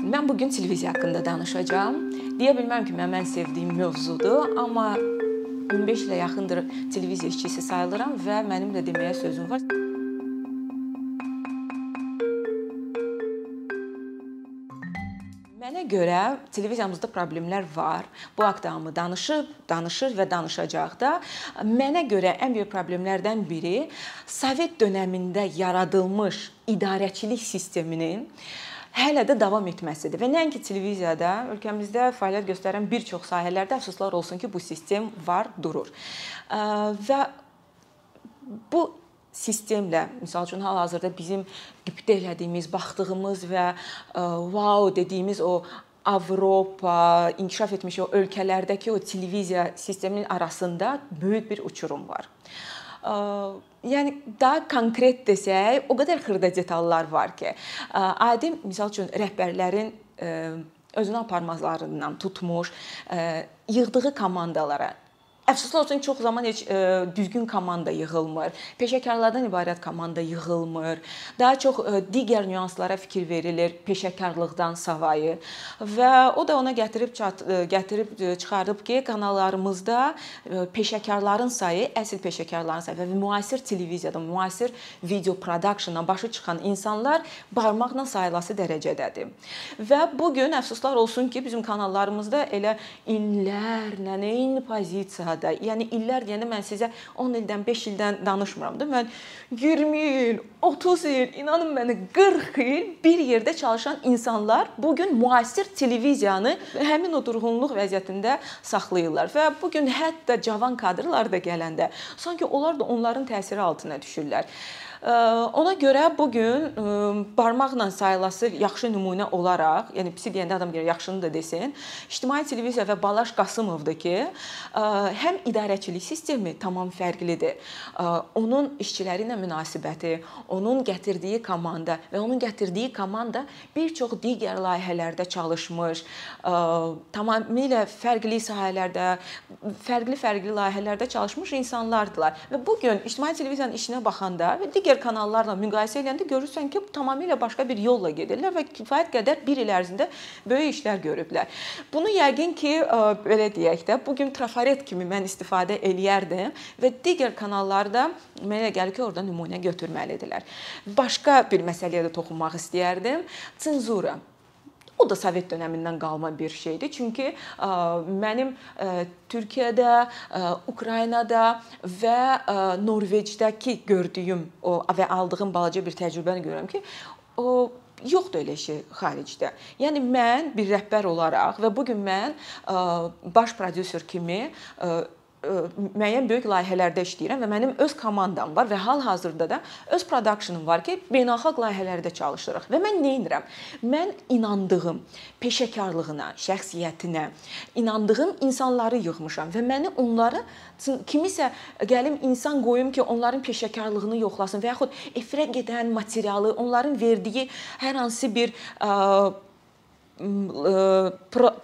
Mən bu gün televiziya haqqında danışacağam. Deyə bilmərəm ki, mənim ən sevdiyim mövzudur, amma 15 ilə yaxındır televiziya işçisi sayılıram və mənim də deməyə sözüm var. Mənə görə televiziyamızda problemlər var. Bu haqqda hamı danışıb, danışır və danışacaq da. Mənə görə ən böyük problemlərdən biri Sovet dövründə yaradılmış idarəçilik sisteminin hələ də davam etməsidir. Və nəinki televiziyada, ölkəmizdə fəaliyyət göstərən bir çox sahələrdə əfsuslar olsun ki, bu sistem var, durur. Və bu sistemlə, məsəl üçün hal-hazırda bizim qibtə elədiyimiz, baxdığımız və wow dediyimiz o Avropa, inkişaf etmiş o ölkələrdəki o televiziya sisteminin arasında böyük bir uçurum var. Yəni daha konkret desək, o qədər xırda detallar var ki, adi məsəl üçün rəhbərlərin özünü aparmazlarından tutmuş, yığdığı komandalara Əfsuslar olsun çox zaman heç ə, e, düzgün komanda yığılmır. Peşəkarlardan ibarət komanda yığılmır. Daha çox ə, e, digər nüanslara fikir verilir peşəkarlıqdan savayı. Və o da ona gətirib çat, ə, e, gətirib çıxarıb ki, kanallarımızda ə, peşəkarların sayı, əsl peşəkarların sayı və müasir televiziyada, müasir video productiondan başı çıxan insanlar barmaqla sayılası dərəcədədir. Və bu gün əfsuslar olsun ki, bizim kanallarımızda elə illərlə eyni pozisiya sahədə, yəni illər deyəndə mən sizə 10 ildən, 5 ildən danışmıram da. Mən 20 il, 30 il, inanın mənə 40 il bir yerdə çalışan insanlar bu gün müasir televiziyanı həmin o durğunluq vəziyyətində saxlayırlar və bu gün hətta cavan kadrlar da gələndə sanki onlar da onların təsiri altına düşürlər. Ona görə bu gün barmaqla sayılası yaxşı nümunə olaraq, yəni pis deyəndə adam gəlir yaxşını da desin, İctimai televiziya və Balaş Qasımovdur ki, həm idarəçilik sistemi tamam fərqlidir. Onun işçiləri ilə münasibəti, onun gətirdiyi komanda və onun gətirdiyi komanda bir çox digər layihələrdə çalışmış, tamamilə fərqli sahələrdə, fərqli-fərqli layihələrdə çalışmış insanlardılar. Və bu gün İctimai televiziyanın işinə baxanda və digər digər kanallarla müqayisə edəndə görürsən ki, tamamilə başqa bir yolla gedirlər və kifayət qədər 1 il ərzində böyük işlər görüblər. Bunu yəqin ki, belə deyək də, bu gün trafaret kimi mən istifadə eləyərdim və digər kanallarda mənə gəlir ki, orada nümunə götürməlidirlər. Başqa bir məsələyə də toxunmaq istəyərdim. Senzura. O da Sovet dövründən qalma bir şeydir. Çünki ə, mənim ə, Türkiyədə, ə, Ukraynada və Norveçdəki gördüyüm və aldığım balaca bir təcrübəni görürəm ki, o yoxdur elə şey xaricdə. Yəni mən bir rəhbər olaraq və bu gün mən baş prodüser kimi müəyyən böyük layihələrdə işləyirəm və mənim öz komandam var və hal-hazırda da öz production-um var ki, beynəlxalq layihələrdə çalışırıq. Və mən nə edirəm? Mən inandığım peşəkarlığına, şəxsiyyətinə, inandığım insanları yığmışam və məni onları kimisə gəlim insan qoyum ki, onların peşəkarlığını yoxlasın və yaxud efirə gedən materialı, onların verdiyi hər hansı bir ə,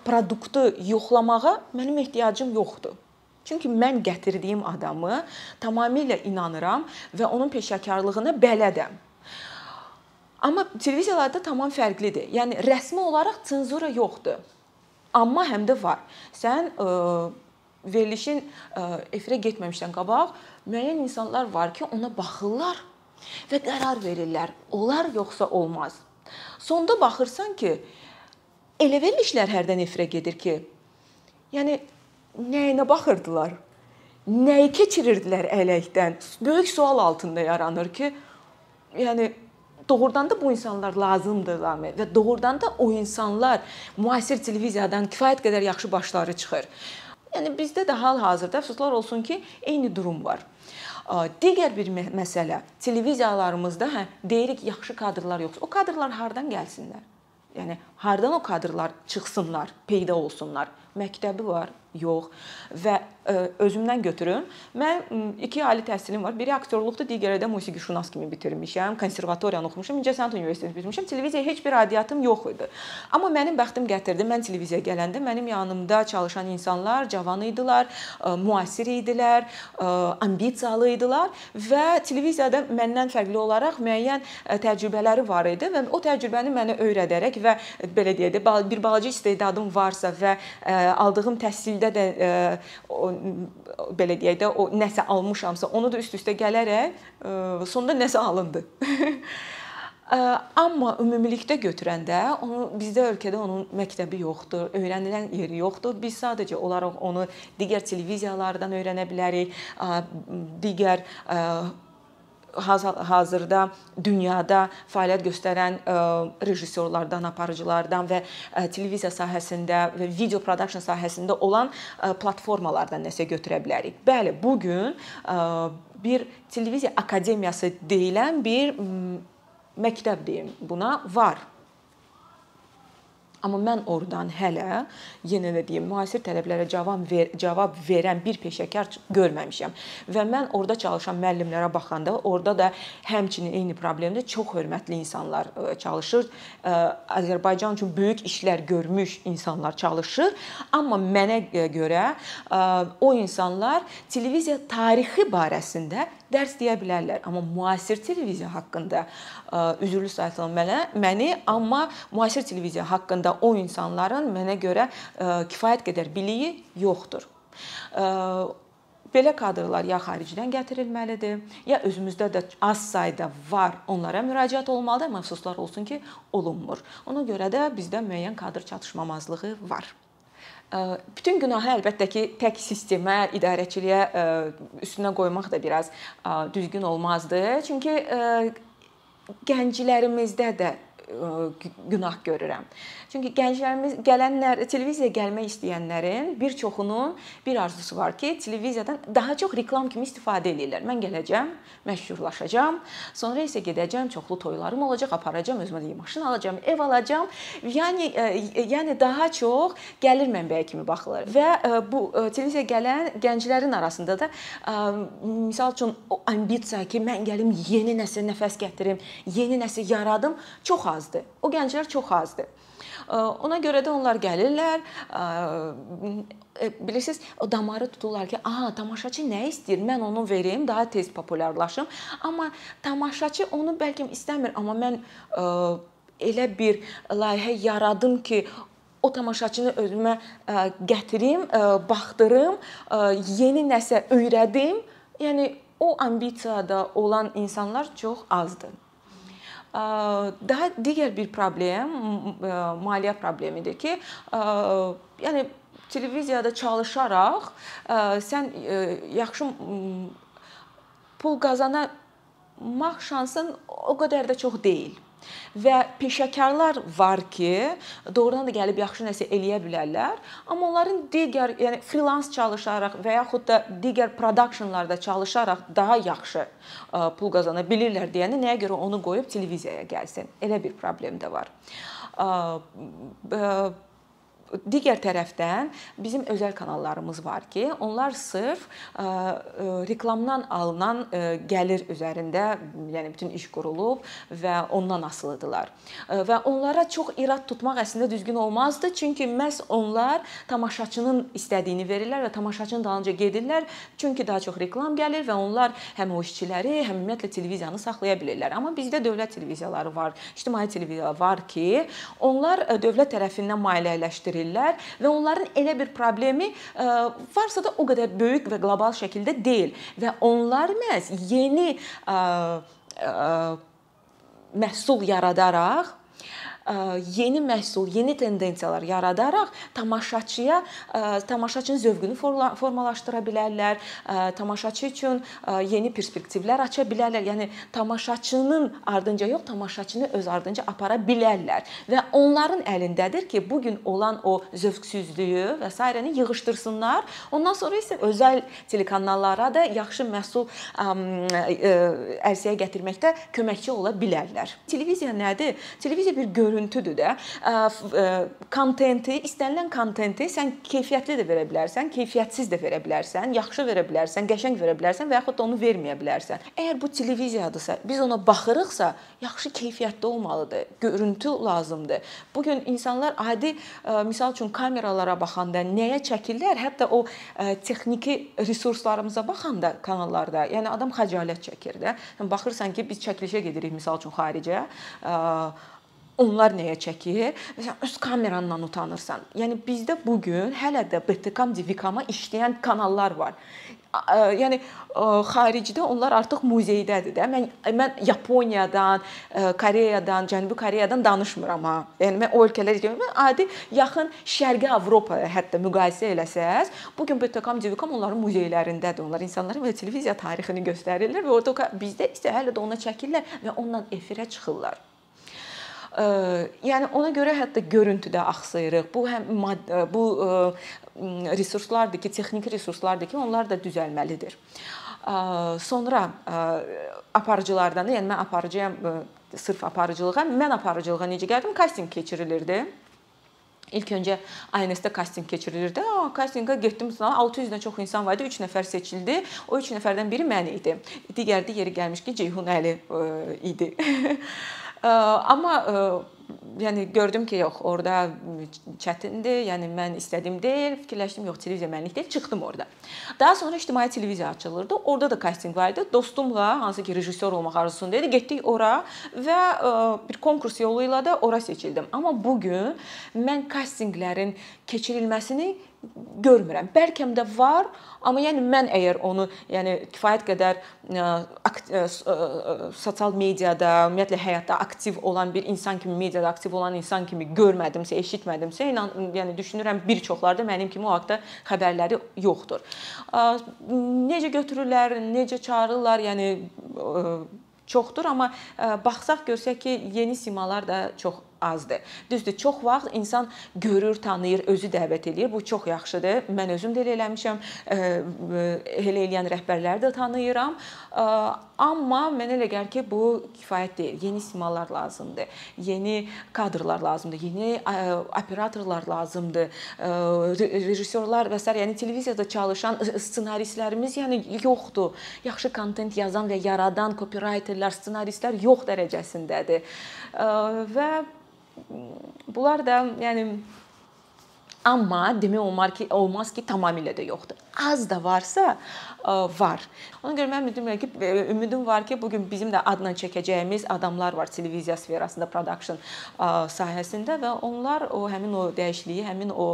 produktu yoxlamağa mənim ehtiyacım yoxdur. Çünki mən gətirdiyim adamı tamamilə inanıram və onun peşəkarlığına bələdəm. Amma televiziyalarda tamam fərqlidir. Yəni rəsmi olaraq senzura yoxdur. Amma həm də var. Sən ə, e, verilişin ə, e, efirə getməmişdən qabaq müəyyən insanlar var ki, ona baxırlar və qərar verirlər. Olar yoxsa olmaz. Sonda baxırsan ki, elə verilişlər hərdən efirə gedir ki, yəni nəyinə baxırdılar? Nəyi keçirirdilər ələkdən? Böyük sual altında yaranır ki, yəni doğrudan da bu insanlar lazımdırlarmı və doğrudan da o insanlar müasir televiziyadan kifayət qədər yaxşı başları çıxır. Yəni bizdə də hal-hazırda əfsuslar olsun ki, eyni durum var. Digər bir məsələ, televiziyalarımızda hə deyirik yaxşı kadrlar yoxsa. O kadrlar hardan gəlsinlər? Yəni hardan o kadrlar çıxsınlar, peyda olsunlar? Məktəbi var, yox və ə, özümdən götürüm. Mən 2 ali təhsilim var. Biri aktyorluqdur, digəri də musiqişünas kimi bitirmişəm. Konservatoriyanı oxumuşam, İncəsənət Universitetini bitirmişəm. Televiziyaya heç bir aidiyyatım yox idi. Amma mənim bəxtim gətirdi. Mən televiziyaya gələndə mənim yanımda çalışan insanlar cavan idilər, ə, müasir idilər, ə, ambisiyalı idilər və televiziyada məndən fərqli olaraq müəyyən təcrübələri var idi və o təcrübəni mənə öyrədərək və belə deyək də bir balaca istedadım varsa və ə, aldığım təhsildə də ə, o, belə deyək də o nəsə almışamsa, onu da üst-üstə gələrək ə, sonda nəsə alındı. Amma ümumilikdə götürəndə onu bizdə ölkədə onun məktəbi yoxdur, öyrənilən yeri yoxdur. Biz sadəcə olaraq onu digər televiziyalardan öyrənə bilərik, digər hazırda dünyada fəaliyyət göstərən e, rejissorlardan, aparıcılardan və e, televiziya sahəsində və video production sahəsində olan e, platformalardan nəsə götürə bilərik. Bəli, bu gün bir televiziya akademiyası deyilən bir məktəb deyim, buna var. Amma mən oradan hələ yenə də deyim, müasir tələblərə cavab ver, cavab verən bir peşəkar görməmişəm. Və mən orada çalışan müəllimlərə baxanda, orada da həmçinin eyni problemdə çox hörmətli insanlar e, çalışır. E, Azərbaycan üçün böyük işlər görmüş insanlar çalışır. Amma mənə görə e, o insanlar televiziya tarixi barəsində dərs deyə bilərlər, amma müasir televiziya haqqında ə, üzrlü saytlan mənə məni, amma müasir televiziya haqqında o insanların mənə görə ə, kifayət qədər biliyi yoxdur. Ə, belə kadrlar ya xaricdən gətirilməlidir, ya özümüzdə də az sayda var, onlara müraciət olmalıdır, məfsuslar olsun ki, olunmur. Ona görə də bizdə müəyyən kadr çatışmamazlığı var. Bütün günahı əlbəttə ki, tək sistemə, idarəçiliyə üstünə qoymaq da biraz düzgün olmazdı. Çünki gənclərimizdə də günah görürəm. Çünki gənclərimiz gələnlər televiziyaya gəlmək istəyənlərin bir çoxunun bir arzusu var ki, televiziyadan daha çox reklam kimi istifadə edirlər. Mən gələcəm, məşhurlaşacağam, sonra isə gedəcəm, çoxlu toylarım olacaq, aparacağam, özümə də maşın alacağam, ev alacağam. Yəni yəni daha çox gəlir mənbəyi kimi baxılır. Və bu televiziyaya gələn gənclərin arasında da misal üçün o ambisiya ki, mən gəlim yeni nəsə nəfəs gətirim, yeni nəsə yaradım çox az azdır. O gənclər çox azdır. Ona görə də onlar gəlirlər, e, bilirsiniz, o damarı tuturlar ki, "Aha, tamaşaçı nə istəyir? Mən onu verim, daha tez populyarlaşım." Amma tamaşaçı onu bəlkə istəmir, amma mən elə bir layihə yaradım ki, o tamaşaçını özümə gətirim, baxdırım, yeni nəsə öyrədim. Yəni o ambisiyada olan insanlar çox azdır. Daha digər bir problem maliyyə problemidir ki, yəni televiziyada çalışaraq sən yaxşı pul qazanamaq şansın o qədər də çox deyil. Və peşəkarlar var ki, doğrudan da gəlib yaxşı nəsə eləyə bilərlər, amma onların digər, yəni freelance çalışaraq və yaxud da digər productionlarda çalışaraq daha yaxşı pul qazana bilirlər deyəndə nəyə görə onu qoyub televiziyaya gəlsin? Elə bir problem də var digər tərəfdən bizim özəl kanallarımız var ki, onlar sırf reklamdan alınan gəlir üzərində, yəni bütün iş qurulub və ondan asılıdırlar. Və onlara çox irad tutmaq əslində düzgün olmazdı, çünki məhz onlar tamaşaçının istədiyini verirlər və tamaşaçının dalınca gedirlər, çünki daha çox reklam gəlir və onlar həm o işçiləri, həm ümumiyyətlə televiziyanı saxlaya bilirlər. Amma bizdə dövlət televiziyaları var, ictimai televiziyalar var ki, onlar dövlət tərəfindən maliyyələşdirilir verirlər və onların elə bir problemi e, varsa da o qədər böyük və qlobal şəkildə deyil. Və onlar məhz yeni ə, ə, məhsul yaradaraq yeni məhsul, yeni tendensiyalar yaradaraq tamaşaçıya tamaşaçının zövqünü formalaşdıra bilərlər, tamaşaçı üçün yeni perspektivlər aça bilərlər. Yəni tamaşaçının ardınca yox, tamaşaçını öz ardınca apara bilərlər və onların əlindədir ki, bu gün olan o zövqsüzlüyü və s. yığışdırsınlar. Ondan sonra isə özəl telekanallara da yaxşı məhsul ərsəyə gətirməkdə köməkçi ola bilərlər. Televiziya nədir? Televiziya bir görüntü görüntüdür də. Kontenti, istənilən kontenti sən keyfiyyətli də verə bilərsən, keyfiyyətsiz də verə bilərsən, yaxşı verə bilərsən, qəşəng verə bilərsən və yaxud da onu verməyə bilərsən. Əgər bu televiziyadısa, biz ona baxırıqsa, yaxşı keyfiyyətli olmalıdır. Görüntü lazımdır. Bu gün insanlar adi misal üçün kameralara baxanda nəyə çəkirlər? Hətta o texniki resurslarımıza baxanda kanallarda, yəni adam xəcalət çəkir də. Baxırsan ki, biz çəkilişə gedirik misal üçün xaricə onlar nəyə çəkir? Məsələn, öz kamerandan utanırsan. Yəni bizdə bu gün hələ də BTK, Divikama işləyən kanallar var. Yəni xaricdə onlar artıq muzeydədir də. Mən mən Yaponiyadan, Koreyadan, Cənubi Koreyadan danışmıram ha. Yəni mən o ölkələrə gedirəm. Mən adi yaxın Şərqi Avropaya hətta müqayisə eləsəz, bu gün BTK, Divikam onların muzeylərindədir. Onlar insanlara televiziya tarixini göstərirlər və orada bizdə isə hələ də ona çəkirlər və onunla efirə çıxırlar. Yəni ona görə hətta görüntüdə axsayırıq. Bu həm bu resurslardır ki, texniki resurslardır ki, onlar da düzəlməlidir. Sonra aparıcılardan da, yəni mən aparıcıyam, sırf aparıcılığa, mən aparıcılığa necə gəldim? Kastinq keçirilirdi. İlk öncə INS-də kastinq keçirilirdi. A, kastinqə getdim, 600-dən çox insan var idi, 3 nəfər seçildi. O 3 nəfərdən biri mən idim. Digəri də yeri gəlmiş ki, Ceyhun Əli idi. Amma yəni gördüm ki, yox, orada çətindir. Yəni mən istədiyim deyil, fikirləşdim, yox, televiziya mənlik deyil, çıxdım orada. Daha sonra ictimai televiziya açılırdı. Orada da kastinq var idi. Dostumla, hansı ki, rejissor olmaq arzusunda idi, getdik ora və bir konkurs yolu ilə də ora seçildim. Amma bu gün mən kastinqlərin keçirilməsini görmürəm. Bəlkə də var, amma yəni mən əgər onu, yəni kifayət qədər sosial mediada, ümumiyyətlə həyatda aktiv olan bir insan kimi, mediada aktiv olan insan kimi görmədimsə, eşitmədimsə, inan, yəni düşünürəm bir çoxları da mənim kimi o haqqda xəbərləri yoxdur. Necə götürürlər, necə çağırırlar, yəni çoxdur, amma baxsaq görsək ki, yeni simalar da çox azdır. Düzdür, çox vaxt insan görür, tanıyır, özü dəvət eləyir. Bu çox yaxşıdır. Mən özüm də elə eləmişəm. Elə eləyən rəhbərləri də tanıyıram. Amma mənə elə gəlir ki, bu kifayət deyil. Yeni simalar lazımdır. Yeni kadrlar lazımdır. Yeni operatorlar lazımdır. Rejissorlar və s. yəni televiziyada çalışan ssenaristlərimiz yəni yoxdur. Yaxşı kontent yazan və yaradan copywriterlər, ssenaristlər yox dərəcəsindədir. Və bunlar da yəni amma demək olmaz ki, olmaz ki, tamamilə də yoxdur. Az da varsa var. Ona görə mən ümidim ki, ümidim var ki, bu gün bizim də adla çəkəcəyimiz adamlar var televiziya sferasında, production sahəsində və onlar o həmin o dəyişikliyi, həmin o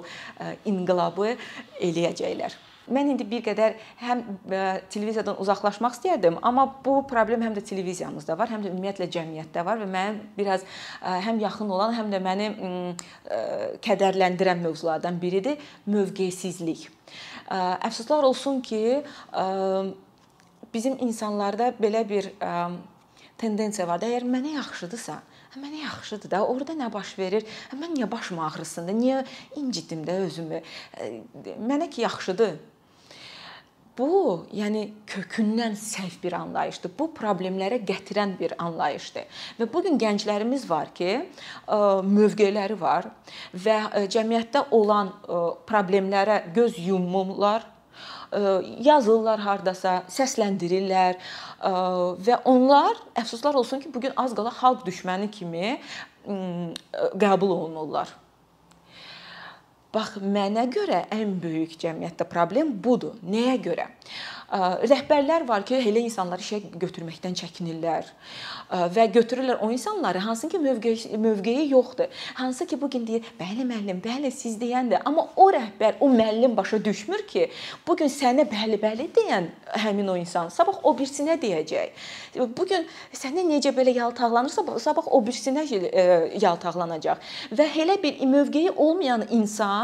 inqilabı eləyəcəklər. Mən indi bir qədər həm e, televiziyadan uzaqlaşmaq istəyirdim, amma bu problem həm də televiziyamızda var, həm də ümumiyyətlə cəmiyyətdə var və mənim biraz e, həm yaxın olan, həm də məni e, kədərləndirən mövzulardan biridir mövqeysizlik. Əfsuslar olsun ki, bizim insanlarda belə bir tendensiya var da, əgər mənə yaxşıdırsa, Mənə yaxşıdır da. Orda nə baş verir? Mən niyə başım ağrısındı? Niyə incitim də özümü? Mənə ki yaxşıdır. Bu, yəni kökündən səhv bir anlayışdır. Bu problemlərə gətirən bir anlayışdır. Və bu gün gənclərimiz var ki, mövqeləri var və cəmiyyətdə olan problemlərə göz yummurlar, yazırlar hardasa, səsləndirirlər və onlar əfsuslar olsun ki, bu gün az qala xalq düşməni kimi qəbul olunurlar. Bax, mənə görə ən böyük cəmiyyətdə problem budur. Nəyə görə? Rəhbərlər var ki, elə insanları işə götürməkdən çəkinirlər və götürürlər o insanları hansı ki mövqeyi mövqeyi yoxdur. Hansı ki bu gün deyir, bəli müəllim, bəli siz deyəndə, amma o rəhbər, o müəllim başa düşmür ki, bu gün sənə bəli, bəli deyən həmin o insan sabah o birisinə deyəcək. Bu gün sənə necə belə yaltaqlanırsa, sabah o birisinə yaltaqlanacaq. Və elə bir mövqeyi olmayan insan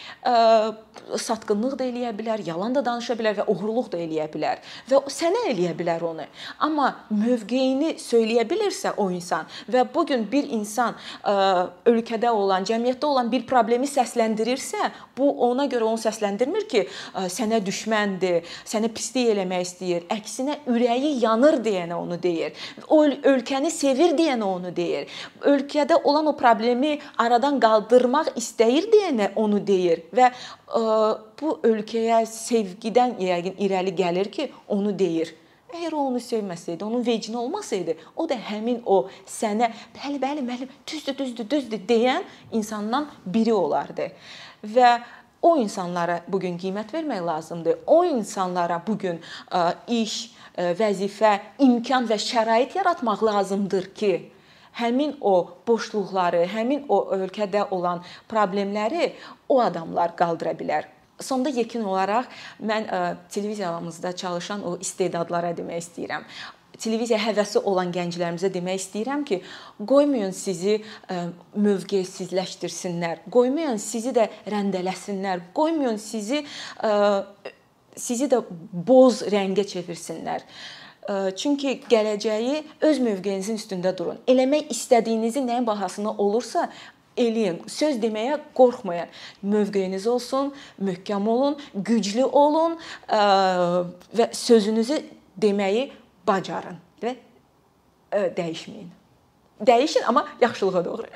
satqınlıq da eləyə bilər, yalan da danışa bilər və oğurluq da eləyə bilər və sənə eləyə bilər onu. Amma mövqeyini söyləyə bilirsə o insan və bu gün bir insan ölkədə olan, cəmiyyətdə olan bir problemi səsləndirirsə, bu ona görə onu səsləndirmir ki, sənə düşməndir, sənə pislik eləmək istəyir. Əksinə ürəyi yanır deyənə onu deyir. O ölkəni sevir deyənə onu deyir. Ölkədə olan o problemi aradan qaldırmaq istəyir deyənə onu deyir və ə, bu ölkəyə sevgidən yəqin irəli gəlir ki, onu deyir. Əgər o onu sevməsəydi, onun vecinə olmasaydı, o da həmin o sənə bəli, bəli, müəllim, düzdür, düzdür, düzdür deyən insandan biri olardı. Və o insanlara bu gün qiymət vermək lazımdır. O insanlara bu gün iş, vəzifə, imkan və şərait yaratmaq lazımdır ki, həmin o boşluqları, həmin o ölkədə olan problemləri o adamlar qaldıra bilər. Sonda yekun olaraq mən ə, televiziyamızda çalışan o istedadlara demək istəyirəm televiziya həvəsi olan gənclərimizə demək istəyirəm ki, qoymayın sizi ə, mövqeysizləşdirsinlər. Qoymayın sizi də rəndələsinlər. Qoymayın sizi ə, sizi də boz rəngə çevirsinlər. Çünki gələcəyi öz mövqeyinizin üstündə durun. Eləmək istədiyinizi nəyin bahasına olursa eləyin. Söz deməyə qorxmayın. Mövqeyiniz olsun, möhkəm olun, güclü olun və sözünüzü deməyi bacarın və e, dəyişməyin. Dəyişin, amma yaxşılığa doğru.